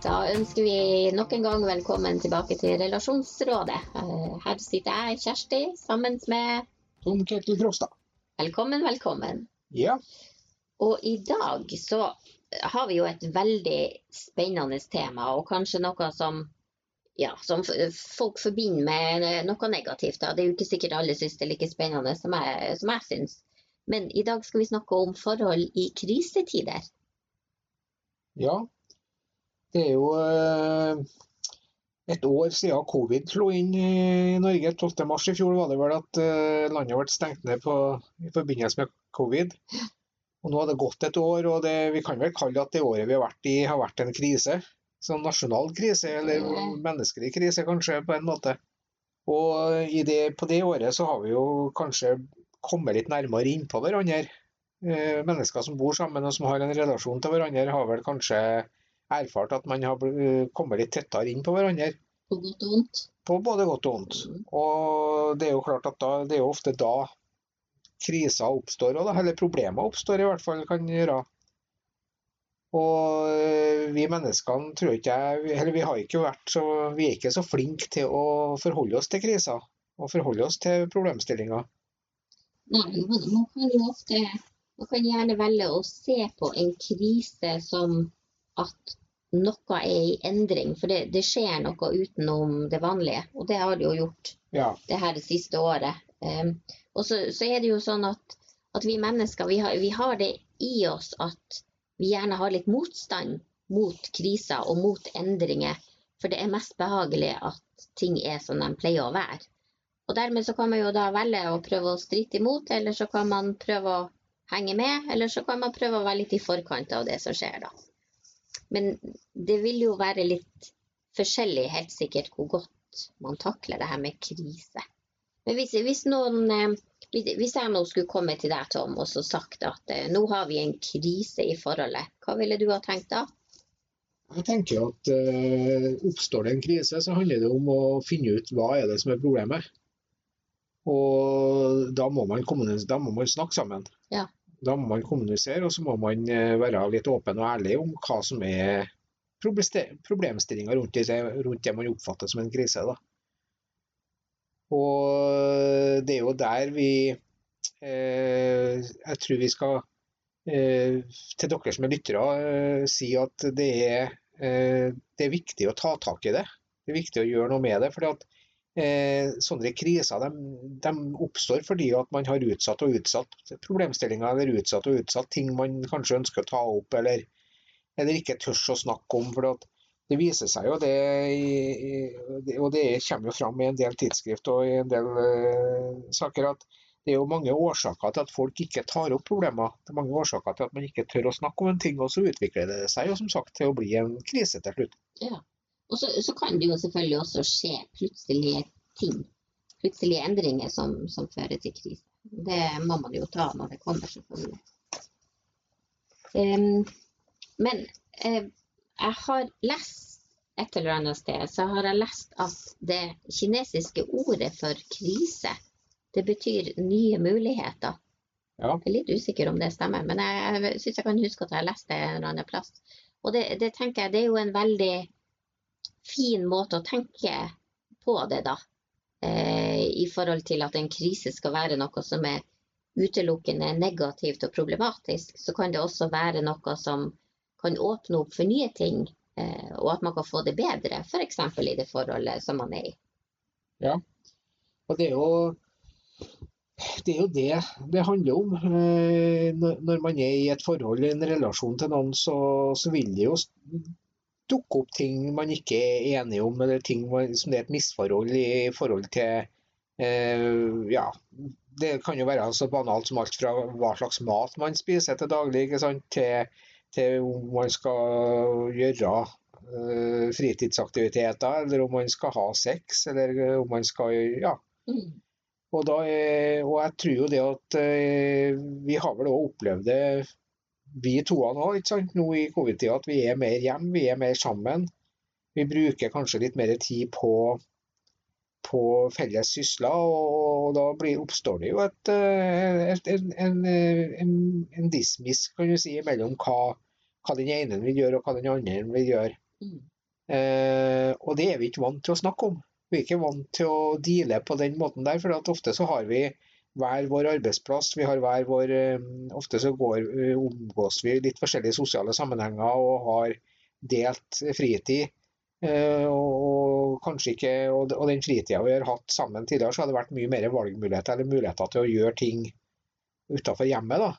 Da ønsker vi nok en gang velkommen tilbake til Relasjonsrådet. Eh, Her sitter jeg, Kjersti, sammen med Tom Ketil Krogstad. Velkommen, velkommen. Ja. Og i dag så har vi jo et veldig spennende tema, og kanskje noe som, ja, som folk forbinder med noe negativt. Da. Det er jo ikke sikkert alle syns det er like spennende som jeg, som jeg syns. Men i dag skal vi snakke om forhold i krisetider. ja. Det er jo eh, et år siden covid slo inn i Norge. 12. mars i fjor var det vel at eh, landet ble stengt ned på, i forbindelse med covid. Og nå har det gått et år, og det, vi kan vel kalle at det året vi har vært i, har vært en krise. Sånn nasjonal krise, eller menneskelig krise kanskje, på en måte. Og i det, på det året så har vi jo kanskje kommet litt nærmere innpå hverandre. Eh, mennesker som bor sammen og som har en relasjon til hverandre, har vel kanskje erfart at man har kommet litt tettere inn på hverandre. På godt og vondt. På både godt og vondt. Og det er jo klart at da, det er jo ofte da kriser oppstår, og da, eller problemer oppstår i hvert fall, kan gjøre. Og eh, vi menneskene tror ikke jeg, eller vi har ikke vært så, vi er ikke så flinke til å forholde oss til kriser. Og forholde oss til problemstillinger. Nei, man kan jo ofte Man kan gjerne velge å se på en krise som at noe er i endring. For det, det skjer noe utenom det vanlige. Og det har det jo gjort Ja, det her det siste året. Um, og så, så er det jo sånn at, at vi mennesker vi har, vi har det i oss at vi gjerne har litt motstand mot kriser og mot endringer. For det er mest behagelig at ting er som de pleier å være. Og dermed så kan man jo da velge å prøve å stritte imot, eller så kan man prøve å henge med, eller så kan man prøve å være litt i forkant av det som skjer, da. Men det vil jo være litt forskjellig, helt sikkert, hvor godt man takler det her med krise. Men hvis, hvis noen eh, hvis jeg nå skulle komme til deg, Tom, og så sagt at eh, nå har vi en krise i forholdet, hva ville du ha tenkt da? Jeg tenker at eh, oppstår det en krise, så handler det om å finne ut hva er det som er problemet. Og da må man, komme, da må man snakke sammen. Ja. Da må man kommunisere, og så må man eh, være litt åpen og ærlig om hva som er problemstillinga rundt rundt det man oppfatter som en krise. Da. Og det er jo der vi eh, Jeg tror vi skal eh, til dere som er lyttere, eh, si at det er, eh, det er viktig å ta tak i det. Det er viktig å gjøre noe med det. fordi at eh, Sånne kriser de, de oppstår fordi at man har utsatt og utsatt problemstillinger eller utsatt og utsatt ting man kanskje ønsker å ta opp eller, eller ikke tør å snakke om. for det viser seg jo det, og det kommer jo fram i en del tidsskrift og i en del eh, saker, at det er jo mange årsaker til at folk ikke tar opp problemer. Det er mange årsaker til at man ikke tør å snakke om en ting, og så utvikler det seg jo som sagt til å bli en krise til slutt. Og så, så kan det jo selvfølgelig også skje plutselige ting. Plutselige endringer som, som fører til krise. Det må man jo ta når det kommer, selvfølgelig. Um, men uh, jeg har lest et eller annet sted, så har jeg lest at det kinesiske ordet for krise, det betyr nye muligheter. Ja. Jeg er litt usikker om det stemmer, men jeg, jeg syns jeg kan huske at jeg har lest det en eller annen plass. Og det, det tenker jeg det er jo en veldig fin måte å tenke på det, da. Eh, I forhold til at en krise skal være noe som er utelukkende negativt og problematisk, så kan det også være noe som kan åpne opp for nye ting, eh, og at man kan få det bedre, f.eks. i det forholdet som man er i. Ja, Og det er jo det er jo det det handler om. Eh, Når man er i et forhold, en relasjon til noen, så, så vil det jo dukke opp ting man ikke er enige om, eller ting man, som det er et misforhold i forhold til eh, Ja, det kan jo være så banalt som alt fra hva slags mat man spiser til daglig, ikke til, til om man skal gjøre eh, fritidsaktiviteter, eller om man skal ha sex, eller om man skal Ja. Mm. Og, da, og jeg tror jo det at eh, vi har vel òg opplevd det, vi to nå, ikke sant, nå i covid-tida, at vi er mer hjemme, vi er mer sammen. Vi bruker kanskje litt mer tid på, på felles sysler, og da blir, oppstår det jo et, eh, et, en, en, en, en dismiss, kan du si, mellom hva, hva den ene vil gjøre og hva den andre vil gjøre. Mm. Eh, og det er vi ikke vant til å snakke om. Vi er ikke vant til å deale på den måten der, for at ofte så har vi hver vår arbeidsplass. Vi har hver vår eh, Ofte så går, eh, omgås vi litt forskjellige sosiale sammenhenger og har delt fritid. Eh, og, kanskje ikke, og, den fritida vi har hatt sammen tidligere, så har det vært mye mer valgmuligheter eller muligheter til å gjøre ting utenfor hjemmet. da.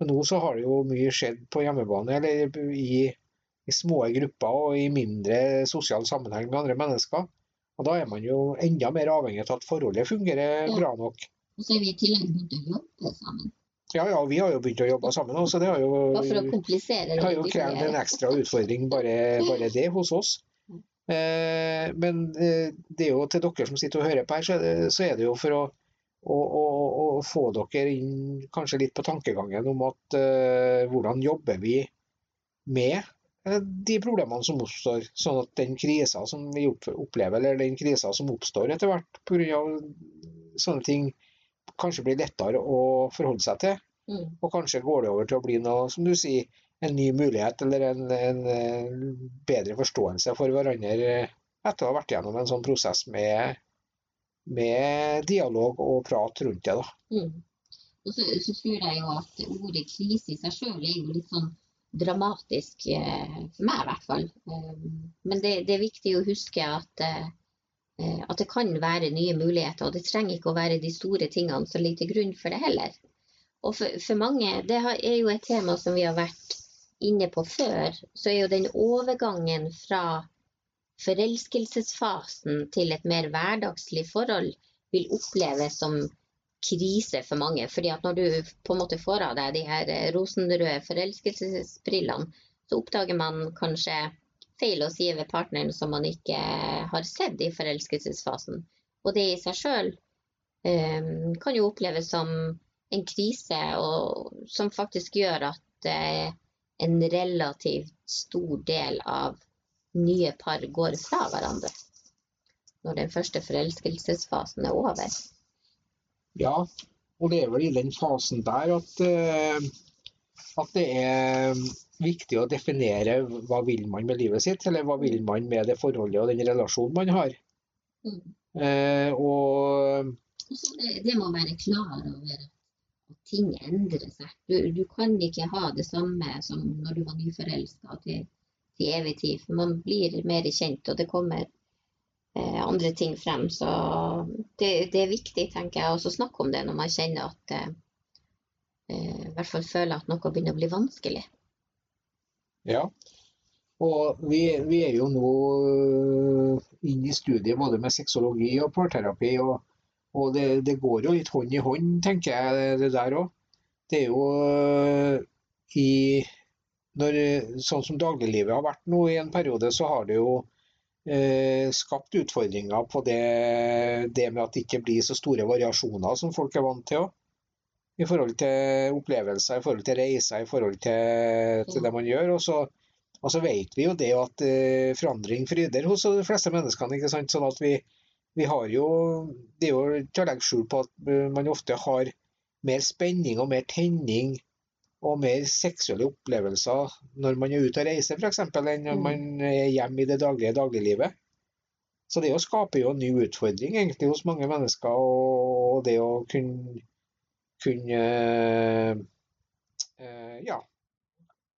Men nå så har det jo mye skjedd på hjemmebane eller i, i små grupper og i mindre sosial sammenheng med andre mennesker. Og da er man jo enda mer avhengig av at forholdet fungerer bra nok. Og så er vi i tillegg begynt å jobbe sammen. Ja, ja, vi har jo begynt å jobbe sammen Også. så det har jo, for å komplisere det har jo krevd en ekstra utfordring, bare, bare det hos oss. Eh, men eh, det er jo til dere som sitter og hører på her, så, så er det jo for å, å, å, å, få dere inn kanskje litt på tankegangen om at eh, hvordan jobber vi med eh, de problemene som oppstår, sånn at den krisa som vi opplever, eller den krisa som oppstår etter hvert pga. sånne ting, kanskje blir lettere å forholde seg til. Mm. Og kanskje går det over til å bli noe, som du sier, en ny mulighet eller en, en, en bedre forståelse for hverandre etter å ha vært gjennom en sånn prosess med, med dialog og prat rundt det. Da. Mm. Og så, så, tror jeg jo at ordet krise i seg sjøl er jo litt sånn dramatisk, eh, for meg i hvert fall. Eh, men det, det, er viktig å huske at eh, Eh, at det kan være nye muligheter. Og det trenger ikke å være de store tingene som ligger til grunn for det heller. Og for, for mange, det er jo et tema som vi har vært inne på før, så er jo den overgangen fra forelskelsesfasen til et mer hverdagslig forhold vil oppleves som krise for mange. fordi at når du på en måte får av deg de her rosenrøde forelskelsesbrillene, så oppdager man kanskje feil å si ved partneren som man ikke har sett i forelskelsesfasen. Og det i seg sjøl um, kan jo oppleves som en krise, og som faktisk gjør at uh, en relativt stor del av nye par går fra hverandre når den første forelskelsesfasen er over. Ja, og det er vel i den fasen der at, uh, at det er viktig å definere hva vil man med livet sitt, eller hva vil man med det forholdet og den relasjonen man har. Mm. Eh, og det, det, må være klar over at ting endrer seg. Du, du, kan ikke ha det samme som når du var nyforelska til, til, evig tid. For man blir mer kjent, og det kommer eh, andre ting frem. Så det, det, er viktig, tenker jeg, å snakke om det når man kjenner at eh, eh, i hvert fall føler at noe begynner å bli vanskelig. Ja, og vi, vi er jo nå øh, inne i studiet både med sexologi og parterapi, og, og det, det, går jo litt hånd i hånd, tenker jeg, det der òg. Det er jo øh, i når, Sånn som dagliglivet har vært nå i en periode, så har det jo eh, skapt utfordringer på det, det, med at det ikke blir så store variasjoner som folk er vant til òg i forhold til opplevelser, i forhold til reiser, i forhold til, til det man gjør. Og så, og så, vet vi jo det at uh, forandring fryder hos de fleste menneskene. ikke sant? Sånn at vi, vi har jo Det er jo til å legge skjul på at uh, man ofte har mer spenning og mer tenning og mer seksuelle opplevelser når man er ute og reiser, f.eks., enn når mm. man er hjemme i det daglige dagliglivet. Så det skaper jo en ny utfordring egentlig hos mange mennesker, og det å kunne kunne eh, ja,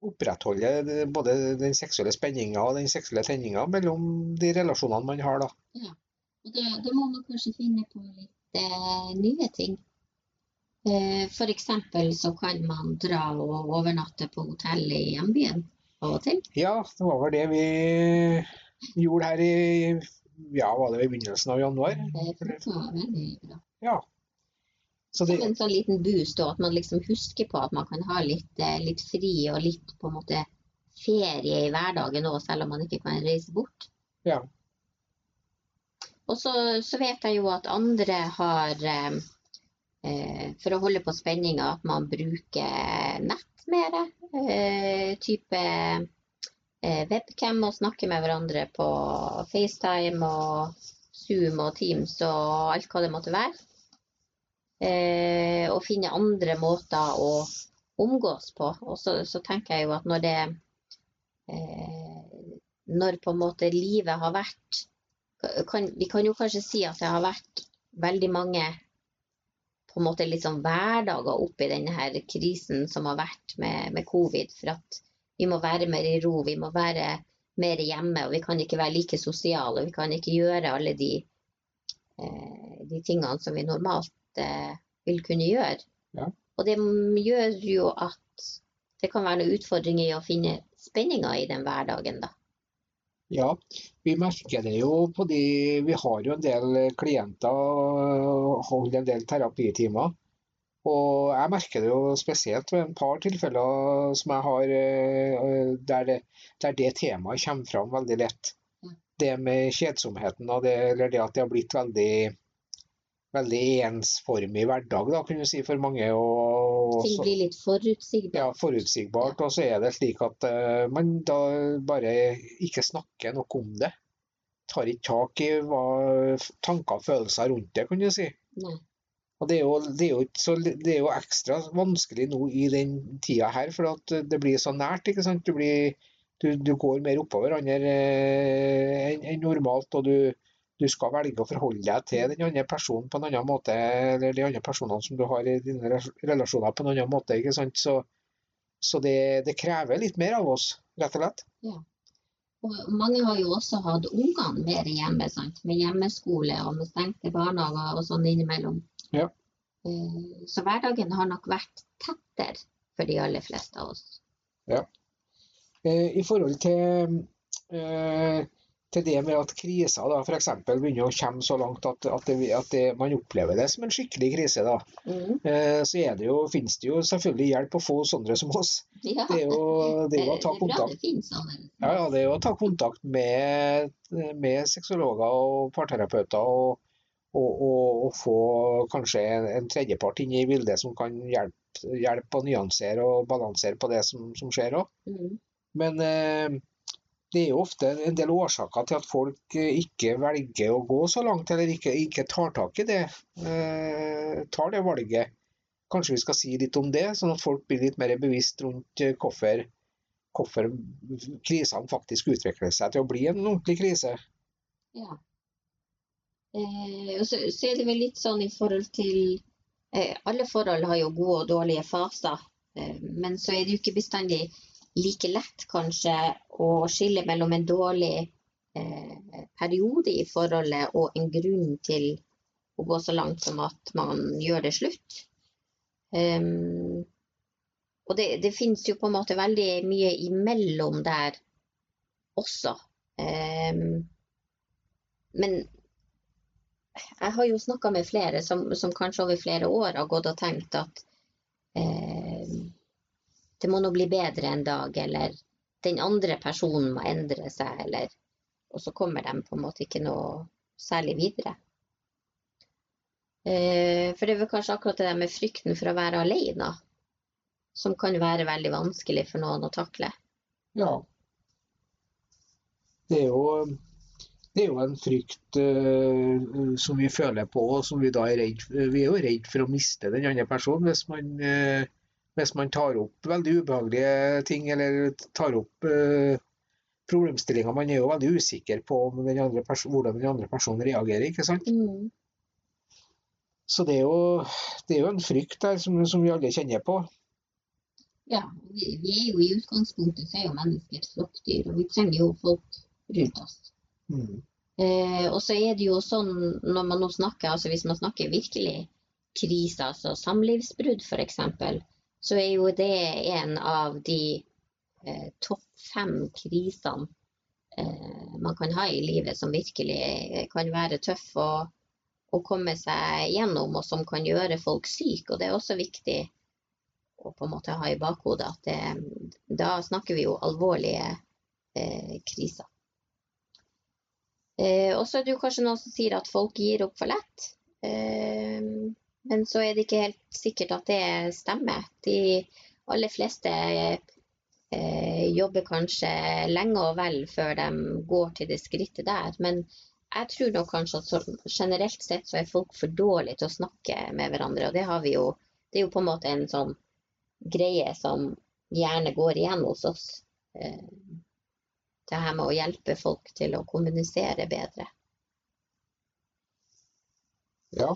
opprettholde både den seksuelle spenninga og den seksuelle tenninga mellom de relasjonene man har. da. Ja, og da, det må man kanskje finne på litt eh, nye ting. Eh, F.eks. så kan man dra og overnatte på hotell i hjembyen av og til. Ja, det var vel det vi gjorde her i ja, var det i begynnelsen av januar? Det funka veldig bra. Ja, det... Som en sånn liten boost, og at man liksom husker på at man kan ha litt, eh, litt fri og litt på en måte ferie i hverdagen òg, selv om man ikke kan reise bort. Ja. Og så, så vet jeg jo at andre har eh, eh For å holde på spenninga, at man bruker nett mer. Eh, type eh, webcam og snakker med hverandre på FaceTime og Zoom og Teams og alt hva det måtte være og finne andre måter å omgås på. Og så, så, tenker jeg jo at når det eh, når på en måte livet har vært kan, Vi kan jo kanskje si at det har vært veldig mange på en måte sånn hverdager oppi denne her krisen som har vært med, med covid. For at vi må være mer i ro, vi må være mer hjemme, og vi kan ikke være like sosiale. Vi kan ikke gjøre alle de, eh, de tingene som vi normalt eh, vil kunne gjøre. Ja. Og det gjør jo at det kan være noen utfordringer i å finne spenninga i den hverdagen, da. Ja, vi merker det jo på de Vi har jo en del klienter og holder en del terapitimer. Og jeg merker det jo spesielt ved en par tilfeller som jeg har eh, der det, der det temaet kommer fram veldig lett. Det med kjedsomheten og det, eller det at det har blitt veldig veldig ensformig hverdag, da, kunne du si, for mange. Og, Ting så- blir litt forutsigbart. ja, forutsigbart. Og så er det slik at uh, man da bare ikke snakker noe om det. Tar ikke tak i hva tanker og følelser rundt det, kan du si. Nei. Og det er, jo, det, er jo så, det er jo ekstra vanskelig nå i den tida her, for at det blir så nært. ikke sant? Du, blir, du, du går mer oppå hverandre eh, enn enn normalt, og du, du skal velge å forholde deg til den andre personen på en annen måte, eller de andre personene som du har i dine relasjoner på en annen måte. ikke sant? Så, så det, det krever litt mer av oss, rett og slett. Og mange har jo også hatt ungene mer hjemme, sant? med hjemmeskole og med stengte barnehager og sånn innimellom. Ja. Eh, Så hverdagen har nok vært tettere for de aller fleste av oss. Ja. I forhold til, eh, til det med at kriser da, f.eks. begynner å komme så langt at, at, det, at det, man opplever det som en skikkelig krise, da, eh, så er det jo, finnes det jo selvfølgelig hjelp å få sånne som oss. Ja. Det er jo, det er er kontakt finnes. Ja, ja, det er jo å ta kontakt med, med sexologer og parterapeuter og, og, og, og få kanskje en, en tredjepart inn i bildet som kan hjelpe, hjelpe å nyansere og balansere på det som, som skjer òg. Mm. Men eh, det er jo ofte en del årsaker til at folk eh, ikke velger å gå så langt, eller ikke, ikke tar tak i det. Eh, tar det valget. Kanskje vi skal si litt om det, sånn at folk blir litt mer bevisst rundt eh, hvorfor, hvorfor krisene faktisk utvikler seg til å bli en ordentlig krise. Ja. Eh, og så, så er det vel litt sånn i forhold til eh, Alle forhold har jo gode og dårlige faser, eh, men så er det jo ikke bestandig like lett kanskje å skille mellom en dårlig eh, periode i forholdet og en grunn til å gå så langt som at man gjør det slutt. Um, og det, det finnes jo på en måte veldig mye imellom der også. Um, men jeg har jo snakka med flere som, som kanskje over flere år har gått og tenkt at eh, det må nå bli bedre en dag, eller den andre personen må endre seg, eller Og så kommer de på en måte ikke noe særlig videre. Eh, for det er vel kanskje akkurat det der med frykten for å være alene som kan være veldig vanskelig for noen å takle. Ja. Det er jo, det er jo en frykt uh, som vi føler på, og som vi da er redd Vi er jo redd for å miste den andre personen hvis man, eh, hvis man tar opp veldig ubehagelige ting, eller tar opp uh, problemstillinger. Man er jo veldig usikker på om den hvordan den andre personen reagerer, ikke sant? Mm. Så det er jo, det er jo en frykt der som, som vi alle kjenner på. Ja, vi, vi er jo i utgangspunktet så er jo mennesker flokkdyr, og vi trenger jo folk rundt oss. Mm. Eh, og så er det jo sånn når man nå snakker, altså hvis man snakker virkelig krise, altså samlivsbrudd f.eks., så er jo det en av de eh, topp fem krisene eh, man kan ha i livet som virkelig eh, kan være tøff å, å komme seg gjennom, og som kan gjøre folk syke. Og det er også viktig å på en måte ha i bakhodet at det, da snakker vi jo alvorlige eh, kriser. Eh, og så er det jo kanskje noen som sier at folk gir opp for lett. Eh, men så er det ikke helt sikkert at det stemmer. De aller fleste eh, jobber kanskje lenge og vel før de går til det skrittet der. Men jeg tror nok kanskje at så, generelt sett så er folk for dårlige til å snakke med hverandre. Og det jo Det er jo på en måte en sånn greie som gjerne går igjen hos oss. Eh, det her med å hjelpe folk til å kommunisere bedre. Ja.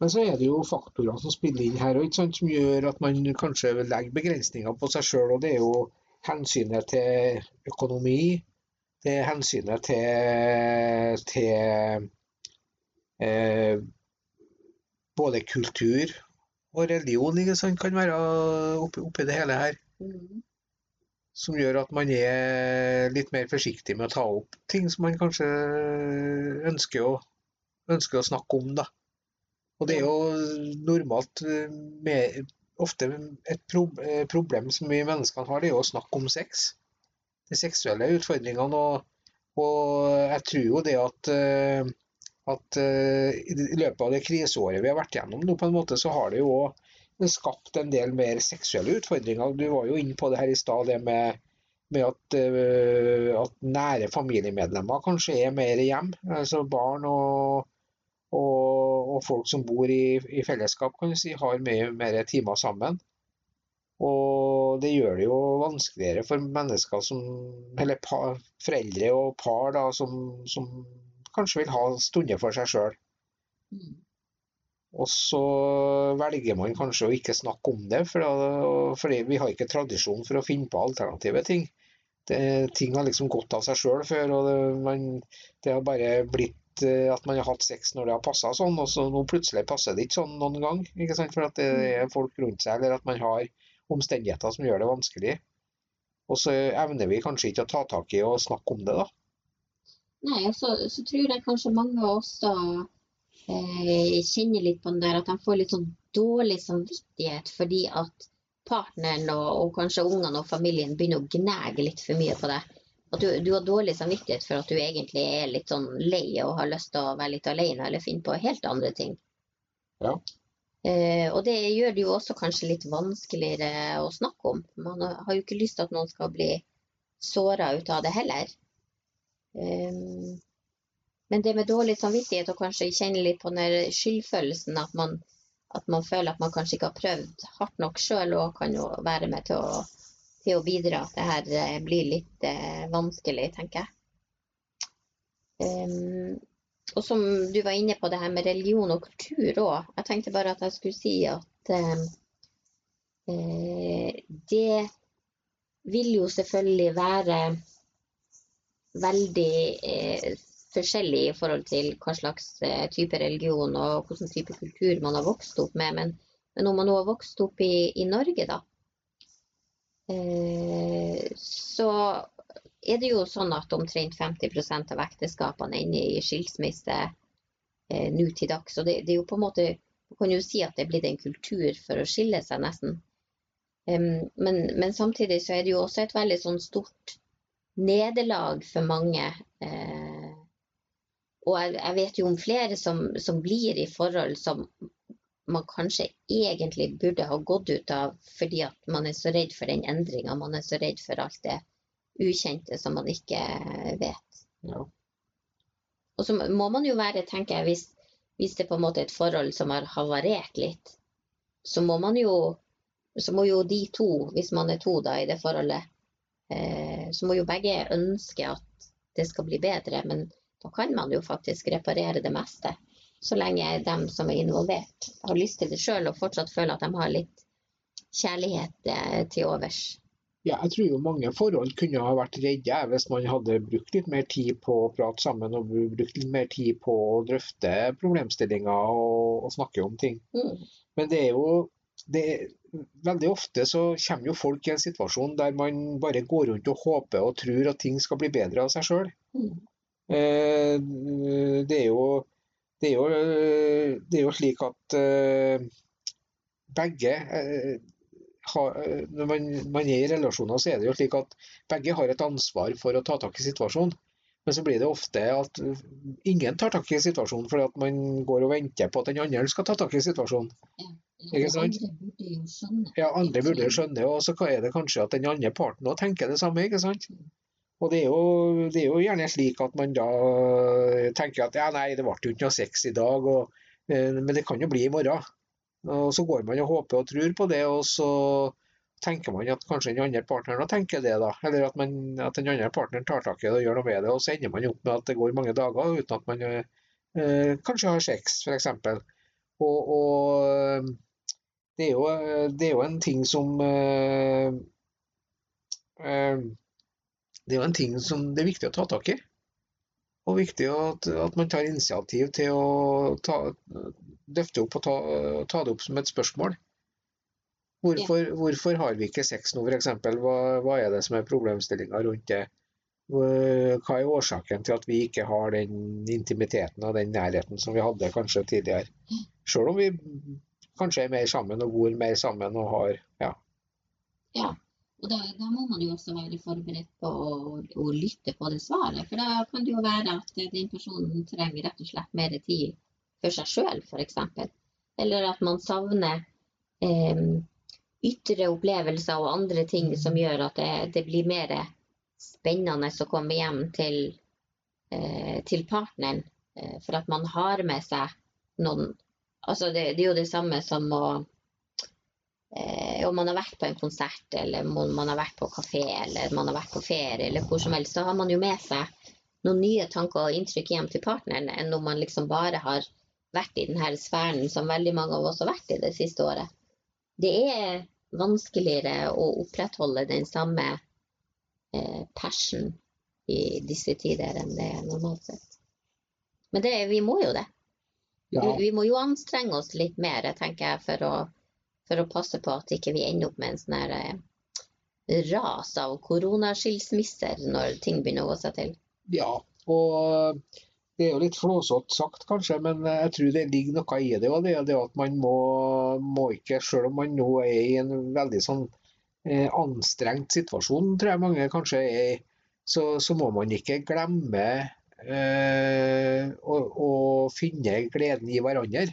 Men så er det jo faktorer som spiller inn her, og som gjør at man kanskje legger begrensninger på seg sjøl. Og det er jo hensynet til økonomi, det er hensynet til, til eh, både kultur og religion ikke sant, kan være oppi, oppi det hele her. Mm. Som gjør at man er litt mer forsiktig med å ta opp ting som man kanskje ønsker å, ønsker å snakke om. da. Og det er jo normalt eh, med, ofte et eh, problem som vi menneskene har, det er jo å snakke om sex. De seksuelle utfordringene. Og, og jeg tror jo det at, eh, at i løpet av det kriseåret vi har vært gjennom nå, på en måte, så har det jo skapt en del mer seksuelle utfordringer. Du var jo inne på det her i stad, det med, med at, at, nære familiemedlemmer kanskje er mer hjem. Altså barn og, og, og folk som bor i, i, fellesskap, kan du si, har mye mer timer sammen. Og det gjør det jo vanskeligere for mennesker som Eller par, foreldre og par da, som, som, kanskje vil ha stunder for seg sjøl. Og så velger man kanskje å ikke snakke om det, for, vi har ikke tradisjon for å finne på alternative ting. Det, ting har liksom gått av seg sjøl før, og det, man, det har bare blitt at man har hatt sex når det har passa sånn, og så nå plutselig passer det ikke sånn noen gang. ikke sant? For at det er folk rundt seg, eller at man har omstendigheter som gjør det vanskelig. Og så evner vi kanskje ikke å ta tak i og snakke om det, da. Nei, og så, så tror jeg kanskje mange av oss da eh, kjenner litt på den der at de får litt sånn dårlig samvittighet fordi at partneren og, og kanskje ungene og familien begynner å gnage litt for mye på det. At du, du, har dårlig samvittighet for at du egentlig er litt sånn lei og har lyst til å være litt alene eller finne på helt andre ting. Ja. Eh, og det gjør det jo også kanskje litt vanskeligere å snakke om. Man har jo ikke lyst til at noen skal bli såra ut av det heller. Eh, men det med dårlig samvittighet og kanskje kjenne litt på den skyldfølelsen at man, at man føler at man kanskje ikke har prøvd hardt nok sjøl, og kan jo være med til å til å bidra at det her eh, blir litt eh, vanskelig, tenker jeg. Um, og som du var inne på det her med religion og kultur òg. Jeg tenkte bare at jeg skulle si at um, eh, det vil jo selvfølgelig være veldig eh, forskjellig i forhold til hva slags eh, type religion og hvilken type kultur man har vokst opp med. Men, men om man nå har vokst opp i, i Norge, da, Eh, så er det jo sånn at omtrent 50% av ekteskapene er inne i skilsmisse eh, nå til dags. Og det, det, er jo på en måte Man kan jo si at det er blitt en kultur for å skille seg, nesten. Men, men, samtidig så er det jo også et veldig sånn stort nederlag for mange. Eh, og jeg, jeg, vet jo om flere som, som blir i forhold som man kanskje egentlig burde ha gått ut av fordi at man er så redd for den endringa. Man er så redd for alt det ukjente som man ikke vet. Ja. Og så må man jo være, tenker jeg, hvis, hvis, det på en måte er et forhold som har havarert litt, så må man jo så må jo de to, hvis man er to da i det forholdet, eh, så må jo begge ønske at det skal bli bedre. Men da kan man jo faktisk reparere det meste så lenge de som er involvert, har lyst til det sjøl og fortsatt føler at de har litt kjærlighet eh, til overs. Ja, jeg tror jo mange forhold kunne ha vært redde hvis man hadde brukt litt mer tid på å prate sammen og brukt litt mer tid på å drøfte problemstillinger og, og snakke om ting. Mm. Men det er jo det, Veldig ofte så kommer jo folk i en situasjon der man bare går rundt og håper og tror at ting skal bli bedre av seg sjøl. Mm. Eh, det er jo det er jo, det er jo slik at uh, begge uh, har, Når man, man, er i relasjoner, så er det jo slik at begge har et ansvar for å ta tak i situasjonen. Men så blir det ofte at ingen tar tak i situasjonen fordi at man går og venter på at den andre skal ta tak i situasjonen. Ikke sant? Andre burde jo skjønne. Ja, andre burde skjønne, og så er det kanskje at den andre parten òg tenker det samme. ikke sant? Og det er, jo, det er, jo, gjerne slik at man da tenker at ja, nei, det ble jo ikke noe sex i dag, og, eh, men det kan jo bli i morgen. Og så går man og håper og tror på det, og så, tenker man at kanskje den andre partneren tenker det, da. Eller at, man, at den andre partneren tar tak i det og gjør noe med det, og så ender man opp med at det går mange dager uten at man eh, kanskje har sex, f.eks. Og, og det, er jo, det er jo en ting som eh, eh, Det er jo en ting som det er viktig å ta tak i. Og viktig at, at man tar initiativ til å ta, løfte opp og ta, ta det opp som et spørsmål. Hvorfor, ja. hvorfor, har vi ikke sex nå, f.eks.? Hva, hva er det som er problemstillinga rundt det? Hva er årsaken til at vi ikke har den intimiteten og den nærheten som vi hadde kanskje tidligere? Selv om vi kanskje er mer sammen og bor mer sammen og har Ja. ja. Og da, da, må man jo også være forberedt på å, å, lytte på det svaret. For da kan det jo være at den personen trenger rett og slett mer tid for seg sjøl, f.eks. Eller at man savner eh, ytre opplevelser og andre ting som gjør at det, det blir mer spennende å komme hjem til, eh, til partneren. Eh, for at man har med seg noen Altså det, det er jo det samme som å eh, Om man har vært på en konsert, eller om man har vært på kafé, eller man har vært på ferie, eller hvor som helst, så har man jo med seg noen nye tanker og inntrykk hjem til partneren enn om man liksom bare har vært i denne sfæren som veldig mange av oss har vært i det siste året. Det er vanskeligere å opprettholde den samme eh, passion i disse tider enn det er normalt sett. Men det, vi må jo det. Ja. Vi, vi, må jo anstrenge oss litt mer, tenker jeg, for å, for å passe på at ikke vi ender opp med en sånn her eh, ras av koronaskilsmisser når ting begynner å gå seg til. Ja, og det er jo litt flåsete sagt, kanskje, men jeg tror det ligger noe i det. Og det er at man må, må ikke, selv om man nå er i en veldig sånn eh, anstrengt situasjon, tror jeg mange kanskje er så, så, må man ikke glemme eh, å, å, finne gleden i hverandre.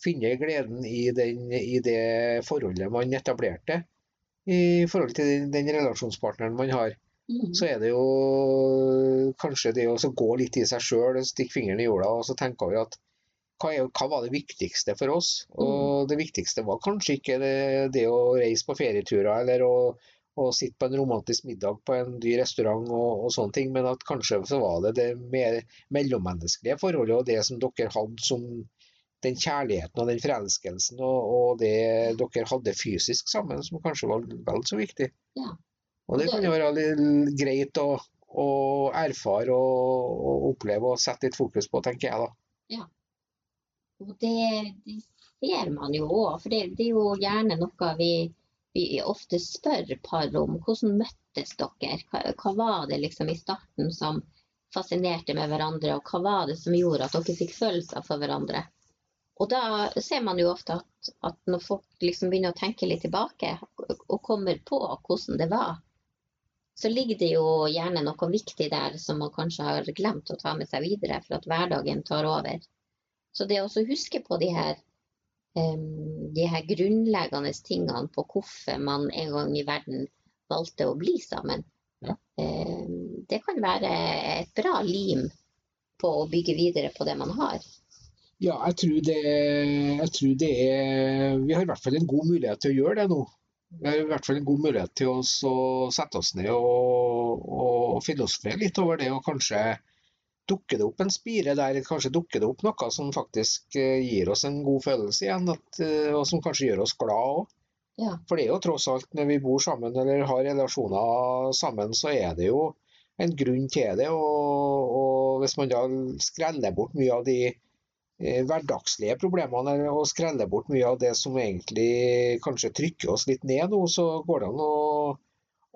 Finne gleden i, den, i, det forholdet man etablerte i forhold til den, den relasjonspartneren man har. Mm. så er det jo kanskje det å gå litt i seg sjøl, stikke fingeren i jorda og så tenke over at hva, er, hva, var det viktigste for oss? Og mm. det viktigste var kanskje ikke det, det å reise på ferieturer eller å, å, sitte på en romantisk middag på en dyr restaurant og, og, sånne ting, men at kanskje så var det det mer mellommenneskelige forholdet og det som dere hadde som den kjærligheten og den forelskelsen og, og det dere hadde fysisk sammen, som kanskje var vel så viktig. Ja. Og det kan jo være litt greit å, å erfare og, og, oppleve og sette litt fokus på, tenker jeg da. Ja. Og det, det ser man jo òg, for det, det, er jo gjerne noe vi, vi ofte spør par om. Hvordan møttes dere? Hva, hva, var det liksom i starten som fascinerte med hverandre, og hva var det som gjorde at dere fikk følelser for hverandre? Og da ser man jo ofte at, at når folk liksom begynner å tenke litt tilbake og kommer på hvordan det var, så ligger det jo gjerne noe viktig der som man kanskje har glemt å ta med seg videre for at hverdagen tar over. Så det å huske på de her, um, de her grunnleggende tingene på hvorfor man en gang i verden valgte å bli sammen, ja. um, det kan være et bra lim på å bygge videre på det man har. Ja, jeg tror, det, jeg tror det er Vi har i hvert fall en god mulighet til å gjøre det nå. Vi har i hvert fall en god mulighet til å sette oss ned og, og filosofere litt over det. Og kanskje dukker det opp en spire der, kanskje dukker det opp noe som faktisk eh, gir oss en god følelse igjen. At, eh, og som kanskje gjør oss glad òg. Ja. For det er jo tross alt, når vi bor sammen eller har relasjoner sammen, så er det jo en grunn til det. Og, og hvis man da skreller bort mye av de hverdagslige problemene og skrelle bort mye av det som egentlig kanskje trykker oss litt ned nå, så går det an å,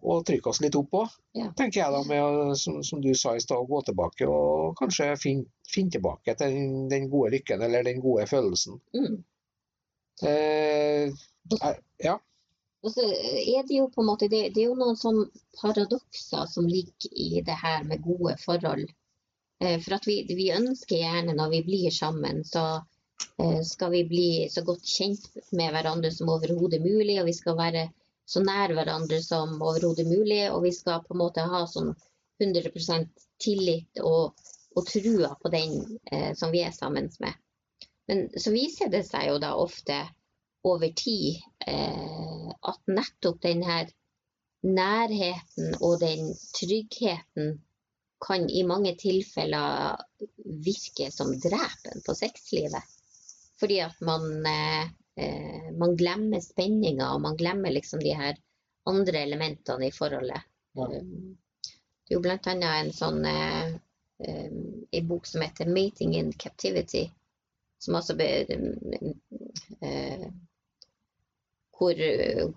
å trykke oss litt opp òg, ja. tenker jeg da, med som, som du sa i stad, å gå tilbake og kanskje finne fin tilbake til den, den, gode lykken eller den gode følelsen. Mm. Eh, ja. Og så er det jo på en måte, det, det er jo noen sånn paradokser som ligger i det her med gode forhold Eh, for at vi, vi, ønsker gjerne når vi blir sammen, så eh, skal vi bli så godt kjent med hverandre som overhodet mulig. Og vi skal være så nær hverandre som overhodet mulig. Og vi skal på en måte ha sånn 100% tillit og, og trua på den eh, som vi er sammen med. Men så viser det seg jo da ofte over tid eh, at nettopp den her nærheten og den tryggheten kan i mange tilfeller virke som drepen på sexlivet. Fordi at man, eh, man glemmer spenninga, og man glemmer liksom de her andre elementene i forholdet. Ja. Um, Det er jo annet en sånn eh, um, en bok som heter 'Mating in Captivity', som altså be, eh, hvor,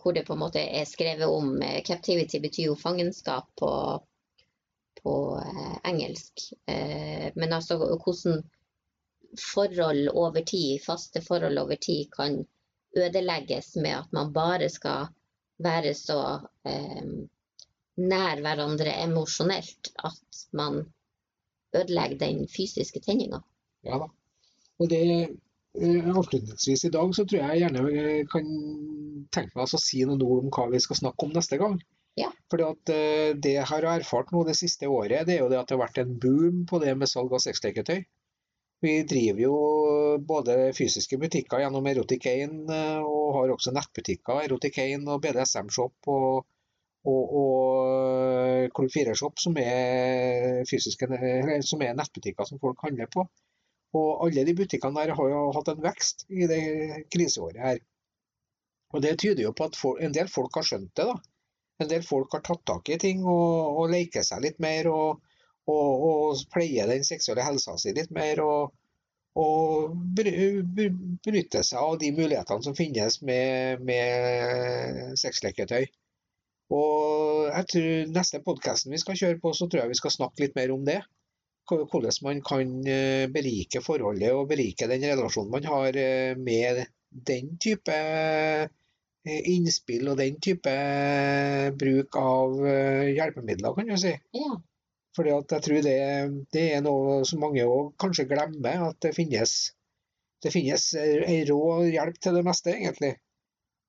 hvor det på en måte er skrevet om eh, Captivity betyr jo fangenskap på, på eh, engelsk. Eh, men altså hvordan forhold over tid, faste forhold over tid, kan ødelegges med at man bare skal være så eh, nær hverandre emosjonelt at man ødelegger den fysiske tenninga. Ja da. Og det eh, avslutningsvis i dag så tror jeg gjerne kan tenke meg å si noen ord om hva vi skal snakke om neste gang. Ja. Fordi at eh, det jeg har erfart nå det siste året, det er jo det at det har vært en boom på det med salg av sexleketøy. Vi driver jo både fysiske butikker gjennom Erotic1 eh, og har også nettbutikker, Erotic1 og BDSM-shop og, og, og Klubb 4-shop, som, er fysiske, som er nettbutikker som folk handler på. Og alle de butikkene der har jo hatt en vekst i det kriseåret her. Og det tyder jo på at en del folk har skjønt det, da. En del folk har tatt tak i ting og, og leker seg litt mer og, og, og pleier den seksuelle helsa si litt mer. og og benytte seg av de mulighetene som finnes med, med sexleketøy. Og jeg tror neste podkasten vi skal kjøre på, så tror jeg vi skal snakke litt mer om det. Hvordan man kan eh, berike forholdet og berike den relasjonen man har eh, med den type innspill og den type bruk av eh, hjelpemidler, kan du si. Ja. Fordi at jeg tror det, det er noe som mange kanskje glemmer, at det finnes, det finnes en rå hjelp til det meste, egentlig.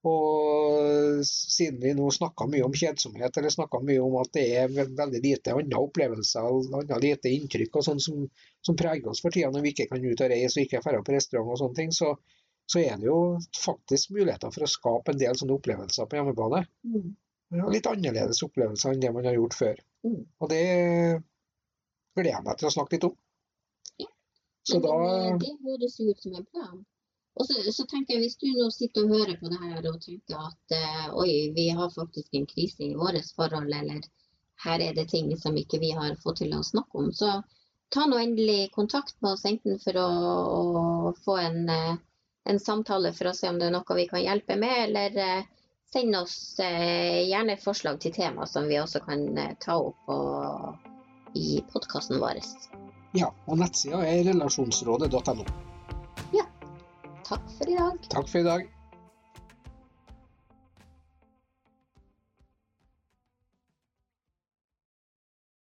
Og siden vi nå snakka mye om kjedsomhet, eller snakka mye om at det er veldig lite andre opplevelser, andre lite inntrykk og sånn som, som preger oss for tida når vi ikke kan ut og reise og ikke drar på restaurant og sånne ting, så, så er det jo faktisk muligheter for å skape en del sånne opplevelser på hjemmebane. Mm. Ja, litt annerledes opplevelser enn det man har gjort før. Mm. Og det gleder jeg meg til å snakke litt om. Ja. Så da det høres jo ut som en plan. Og så, så tenker jeg, Hvis du nå sitter og hører på det her og tenker at uh, oi, vi har faktisk en krise i vårt forhold, eller her er det ting som ikke vi har fått til å snakke om, så ta nå endelig kontakt med oss, enten for å, å få en, eh, en samtale for å se om det er noe vi kan hjelpe med, eller eh, send oss eh, gjerne forslag til tema som vi også kan eh, ta opp og, i podkasten vår. Ja, og nettsida er relasjonsrådet.no. Takk for i dag. Takk for i dag.